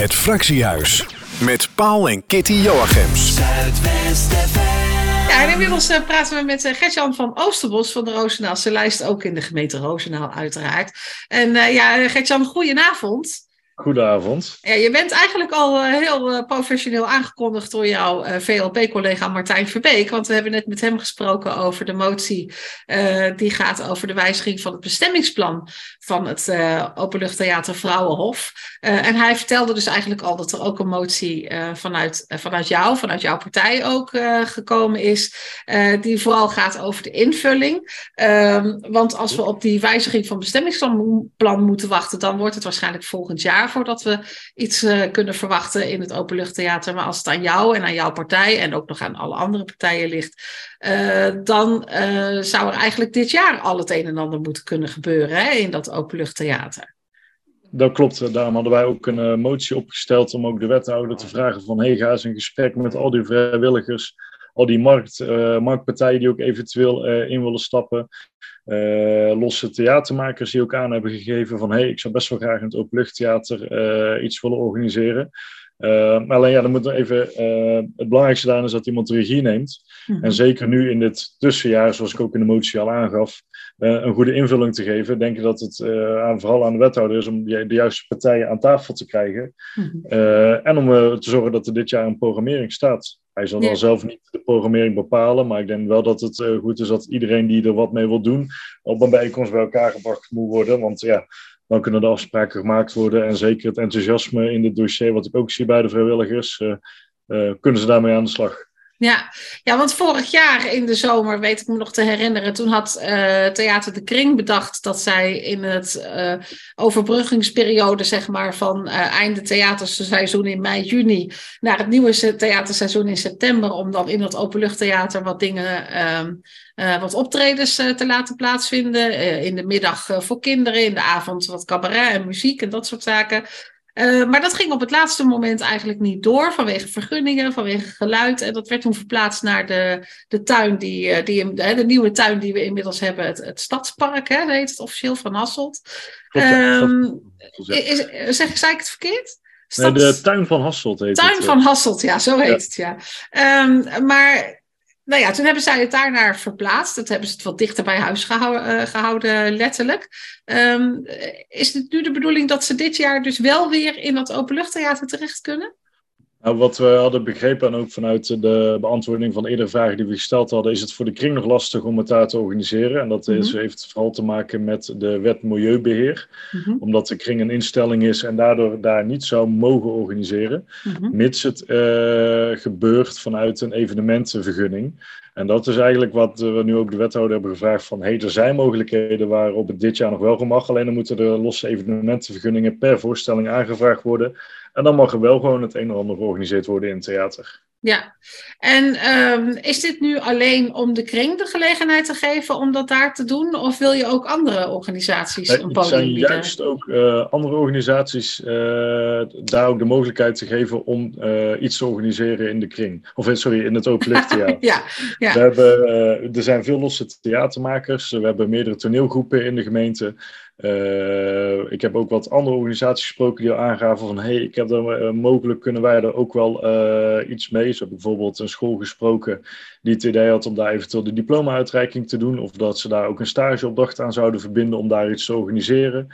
Het Fractiehuis met Paul en Kitty Joachims. Ja, inmiddels eh, praten we met uh, Gertjan van Oosterbos van de Rozenaalse lijst, ook in de gemeente Roosendaal uiteraard. En uh, ja, Gertjan, goedenavond. Goedenavond. Ja, je bent eigenlijk al uh, heel uh, professioneel aangekondigd door jouw uh, VLP-collega Martijn Verbeek. Want we hebben net met hem gesproken over de motie die gaat over de wijziging van het bestemmingsplan van het Openluchttheater Vrouwenhof. en hij vertelde dus eigenlijk al dat er ook een motie vanuit, vanuit jou, vanuit jouw partij ook gekomen is. die vooral gaat over de invulling. Ehm, want als we op die wijziging van bestemmingsplan moeten wachten, dan wordt het waarschijnlijk volgend jaar voordat we iets uh, kunnen verwachten in het openluchttheater. Maar als het aan jou en aan jouw partij en ook nog aan alle andere partijen ligt, uh, dan uh, zou er eigenlijk dit jaar al het een en ander moeten kunnen gebeuren hè, in dat openluchttheater. Dat klopt. Daarom hadden wij ook een motie opgesteld om ook de wethouder te vragen van hey, ga eens in gesprek met al die vrijwilligers al die markt, uh, marktpartijen die ook eventueel uh, in willen stappen. Uh, losse theatermakers die ook aan hebben gegeven van hey, ik zou best wel graag in het openluchttheater iets willen organiseren. maar alleen ja, dan moet er even, het belangrijkste daarin is dat iemand de regie neemt. Mm-hmm. En zeker nu in dit tussenjaar, zoals ik ook in de motie al aangaf, een goede invulling te geven. Denk ik dat het aan, vooral aan de wethouder is om de, de juiste partijen aan tafel te krijgen. Mm-hmm. en om te zorgen dat er dit jaar een programmering staat. Hij zal dan zelf niet de programmering bepalen, maar ik denk wel dat het uh, goed is dat iedereen die er wat mee wil doen, op een bijeenkomst bij elkaar gebracht moet worden. Want ja, dan kunnen de afspraken gemaakt worden en zeker het enthousiasme in dit dossier, wat ik ook zie bij de vrijwilligers, uh, uh, kunnen ze daarmee aan de slag. Ja. ja, want vorig jaar in de zomer, weet ik me nog te herinneren, toen had uh, Theater de Kring bedacht dat zij in het uh, overbruggingsperiode, zeg maar, van uh, einde theaterseizoen in mei, juni, naar het nieuwe theaterseizoen in september, om dan in het openluchttheater wat dingen, um, wat optredens te laten plaatsvinden. in de middag voor kinderen, in de avond wat cabaret en muziek en dat soort zaken. Uh, maar dat ging op het laatste moment eigenlijk niet door vanwege vergunningen, vanwege geluid. En dat werd toen verplaatst naar de, de tuin, die, uh, die, de, de, nieuwe tuin die we inmiddels hebben, het, het Stadspark, hè, heet het officieel van Hasselt. Um, is, zeg, zei ik het verkeerd? Stads... Nee, de tuin van Hasselt heet tuin het. Tuin van Hasselt, ja, zo heet ja. het, ja. Um, maar nou ja, toen hebben zij het daarnaar verplaatst. Dat hebben ze het wat dichter bij huis gehouden, uh, gehouden letterlijk. Um, is het nu de bedoeling dat ze dit jaar dus wel weer in dat openluchttheater terecht kunnen? Nou, wat we hadden begrepen en ook vanuit de beantwoording van eerdere vragen die we gesteld hadden, is het voor de kring nog lastig om het daar te organiseren. En dat is, mm-hmm. heeft vooral te maken met de wet Milieubeheer. Mm-hmm. Omdat de kring een instelling is en daardoor daar niet zou mogen organiseren. Mm-hmm. Mits het uh, gebeurt vanuit een evenementenvergunning. En dat is eigenlijk wat we nu ook de wethouder hebben gevraagd van, hey, er zijn mogelijkheden waarop het dit jaar nog wel mag, alleen dan moeten er losse evenementenvergunningen per voorstelling aangevraagd worden. En dan mag er wel gewoon het een en ander georganiseerd worden in het theater. Ja, en um, is dit nu alleen om de kring de gelegenheid te geven om dat daar te doen? Of wil je ook andere organisaties nee, een podium zijn bieden? juist ook uh, andere organisaties uh, daar ook de mogelijkheid te geven om uh, iets te organiseren in de kring. Of sorry, in het openluchttheater. ja, ja. We hebben, er zijn veel losse theatermakers. We hebben meerdere toneelgroepen in de gemeente. Uh, ik heb ook wat andere organisaties gesproken die al aangaven van hey, ik heb er, uh, mogelijk kunnen wij er ook wel uh, iets mee. Zo heb ik bijvoorbeeld een school gesproken die het idee had om daar eventueel de diploma-uitreiking te doen. Of dat ze daar ook een stageopdracht aan zouden verbinden om daar iets te organiseren.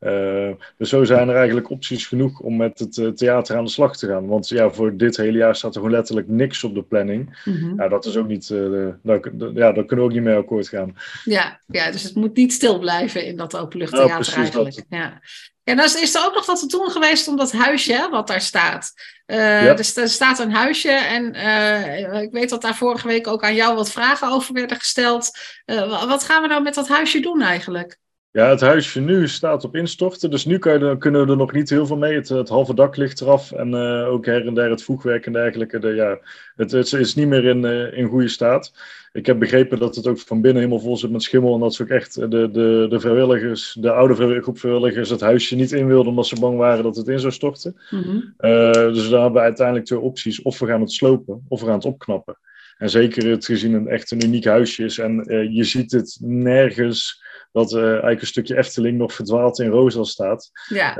Uh, dus zo zijn er eigenlijk opties genoeg om met het uh, theater aan de slag te gaan. Want ja, voor dit hele jaar staat er gewoon letterlijk niks op de planning. Mm-hmm. Ja, dat is ook niet, uh, daar, ja, daar kunnen we ook niet mee akkoord gaan. Ja, ja, dus het moet niet stil blijven in dat openluchttheater ja, eigenlijk. Dat. Ja. Ja, dan is er ook nog wat te doen geweest om dat huisje wat daar staat. Uh, ja. dus er staat een huisje en uh, ik weet dat daar vorige week ook aan jou wat vragen over werden gesteld. Uh, wat gaan we nou met dat huisje doen eigenlijk? Ja, het huisje nu staat op instorten, dus nu kan je, kunnen we er nog niet heel veel mee. Het, het halve dak ligt eraf en uh, ook her en der het voegwerk en dergelijke. De, ja, het, het, is niet meer in, uh, in goede staat. Ik heb begrepen dat het ook van binnen helemaal vol zit met schimmel en dat ze ook echt de, de, de vrijwilligers, de oude groep vrijwilligers, het huisje niet in wilden omdat ze bang waren dat het in zou storten. Uh, dus daar hebben we uiteindelijk twee opties. Of we gaan het slopen, of we gaan het opknappen. En zeker het gezien een echt een uniek huisje is en je ziet het nergens dat eigenlijk een stukje Efteling nog verdwaald in roza staat. Ja.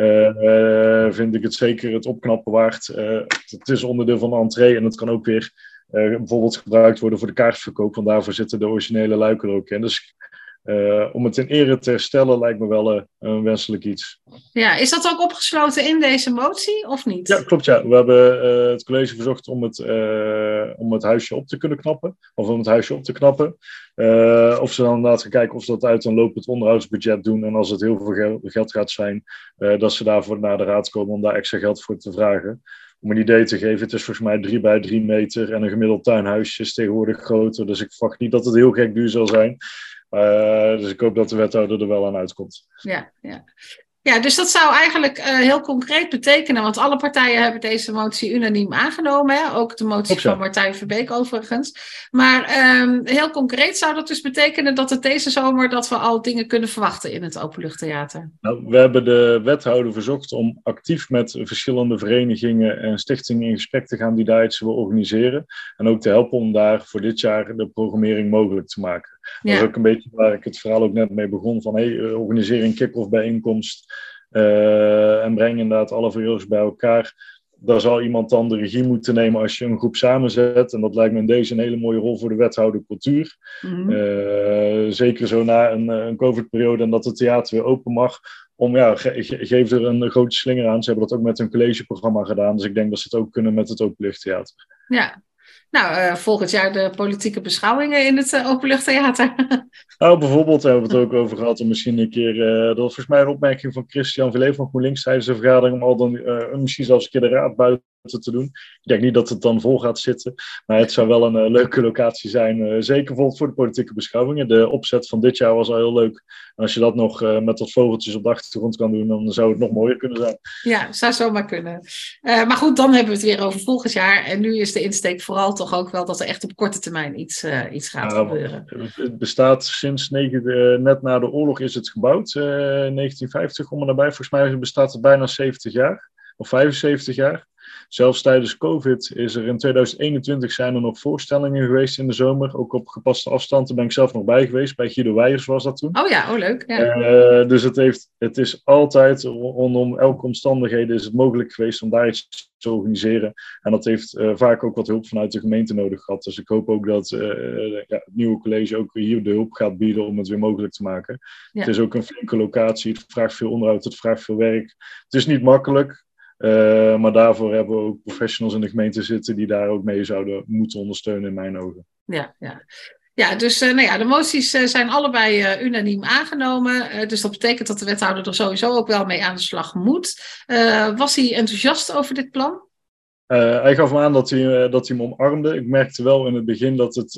vind ik het zeker het opknappen waard. het is onderdeel van de entree en het kan ook weer bijvoorbeeld gebruikt worden voor de kaartverkoop. Want daarvoor zitten de originele luiken er ook in. Dus uh, om het in ere te herstellen lijkt me wel uh, een wenselijk iets. Ja, is dat ook opgesloten in deze motie of niet? Ja, klopt. Ja. We hebben uh, het college verzocht om het, om het huisje op te kunnen knappen. Of om het huisje op te knappen. of ze dan inderdaad gaan kijken of ze dat uit een lopend onderhoudsbudget doen. En als het heel veel geld, geld gaat zijn, dat ze daarvoor naar de raad komen om daar extra geld voor te vragen om een idee te geven, het is volgens mij 3 bij 3 meter en een gemiddeld tuinhuisje is tegenwoordig groter. Dus ik verwacht niet dat het heel gek duur zal zijn. Uh, dus ik hoop dat de wethouder er wel aan uitkomt. Ja, ja. Ja, dus dat zou eigenlijk uh, heel concreet betekenen, want alle partijen hebben deze motie unaniem aangenomen, hè? ook de motie van Martijn Verbeek overigens. Maar um, heel concreet zou dat dus betekenen dat het deze zomer dat we al dingen kunnen verwachten in het openluchttheater. Nou, we hebben de wethouder verzocht om actief met verschillende verenigingen en stichtingen in gesprek te gaan die daar iets willen organiseren. En ook te helpen om daar voor dit jaar de programmering mogelijk te maken. Dat is ook een beetje waar ik het verhaal ook net mee begon. Van hey, eh, organiseer een kick-off bijeenkomst. Uh, en breng inderdaad alle vrijwilligers bij elkaar. Daar zal iemand dan de regie moeten nemen als je een groep samenzet. En dat lijkt me in deze een hele mooie rol voor de wethouder cultuur. Mm uh, zeker zo na een, een COVID-periode en dat het theater weer open mag. Om, ja, ge geef er een grote slinger aan. Ze hebben dat ook met hun collegeprogramma gedaan. Dus ik denk dat ze het ook kunnen met het openluchttheater. Ja, nou, uh, volgend jaar de politieke beschouwingen in het uh, Openluchttheater. nou, bijvoorbeeld hebben we het ook over gehad misschien een keer... Uh, dat was volgens mij een opmerking van Christian Verlee van GroenLinks tijdens de vergadering... om al dan misschien zelfs een keer de raad buiten te doen. Ik denk niet dat het dan vol gaat zitten. Maar het zou wel een leuke locatie zijn. zeker bijvoorbeeld voor de politieke beschouwingen. De opzet van dit jaar was al heel leuk. En als je dat nog met wat vogeltjes op de achtergrond kan doen... dan zou het nog mooier kunnen zijn. Ja, zou zomaar kunnen. maar goed, dan hebben we het weer over volgend jaar. En nu is de insteek vooral toch ook wel dat er echt op korte termijn iets, iets gaat gebeuren. Het bestaat sinds negen, net na de oorlog is het gebouwd, uh, 1950 om en nabij. Volgens mij bestaat het bijna 70 jaar, of 75 jaar. Zelfs tijdens COVID is er in 2021 zijn er nog voorstellingen geweest in de zomer. Ook op gepaste afstand. Daar ben ik zelf nog bij geweest. Bij Guido Weijers was dat toen. Oh ja, oh leuk. Ja. Uh, dus het, heeft, het is altijd, rondom elke omstandigheden, is het mogelijk geweest om daar iets te organiseren. En dat heeft uh, vaak ook wat hulp vanuit de gemeente nodig gehad. Dus ik hoop ook dat uh, ja, het nieuwe college ook hier de hulp gaat bieden om het weer mogelijk te maken. Ja. Het is ook een flinke locatie. Het vraagt veel onderhoud, het vraagt veel werk. Het is niet makkelijk. Uh, maar daarvoor hebben we ook professionals in de gemeente zitten die daar ook mee zouden moeten ondersteunen, in mijn ogen. Ja, ja. Ja, dus uh, nou ja, de moties uh, zijn allebei unaniem aangenomen. dus dat betekent dat de wethouder er sowieso ook wel mee aan de slag moet. was hij enthousiast over dit plan? hij gaf me aan dat hij, dat hij me omarmde. Ik merkte wel in het begin dat, het,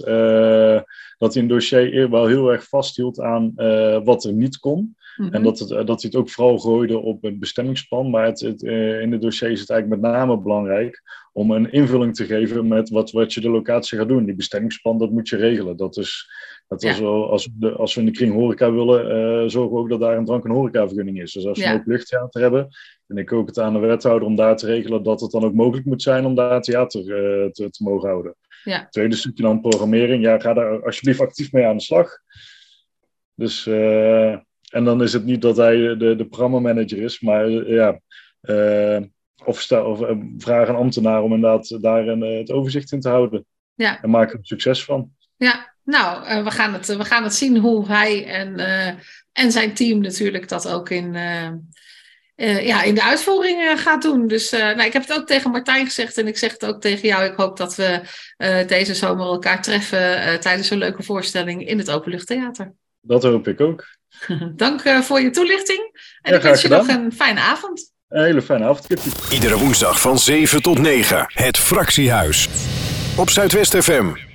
dat hij een dossier wel heel erg vasthield aan wat er niet kon. En mhm. dat, het, dat hij het ook vooral gooide op het bestemmingsplan. Maar het, het, uh, in het dossier is het eigenlijk met name belangrijk om een invulling te geven met wat, wat je de locatie gaat doen. Die bestemmingsplan, dat moet je regelen. Dat is, dat is wel, als, we als we in de kring horeca willen, uh, zorgen we ook dat daar een drank- en horecavergunning is. Dus als we ja. ook luchttheater hebben, en ik ook het aan de wethouder om daar te regelen dat het dan ook mogelijk moet zijn om daar theater uh, te, te, mogen houden. Ja. Tweede stukje dan programmering. Ja, ga daar alsjeblieft actief mee aan de slag. Dus... Uh, en dan is het niet dat hij de, de programmamanager is, maar eh, ja, uh, of, sta, of uh, vraag een ambtenaar om inderdaad daar een, het overzicht in te houden. Ja. En maak er succes van. Ja, nou, we, gaan het, we gaan het zien hoe hij en, en zijn team natuurlijk dat ook in, ja, in de uitvoering gaat doen. Dus nou, ik heb het ook tegen Martijn gezegd en ik zeg het ook tegen jou. Ik hoop dat we deze zomer elkaar treffen tijdens een leuke voorstelling in het Openluchttheater. Dat hoop ik ook. Dank uh, voor je toelichting. En ja, ik wens je nog een fijne avond. Een hele fijne avond, Kitty. Iedere woensdag van 7 tot 9. Het Fractiehuis. Op Zuidwest FM.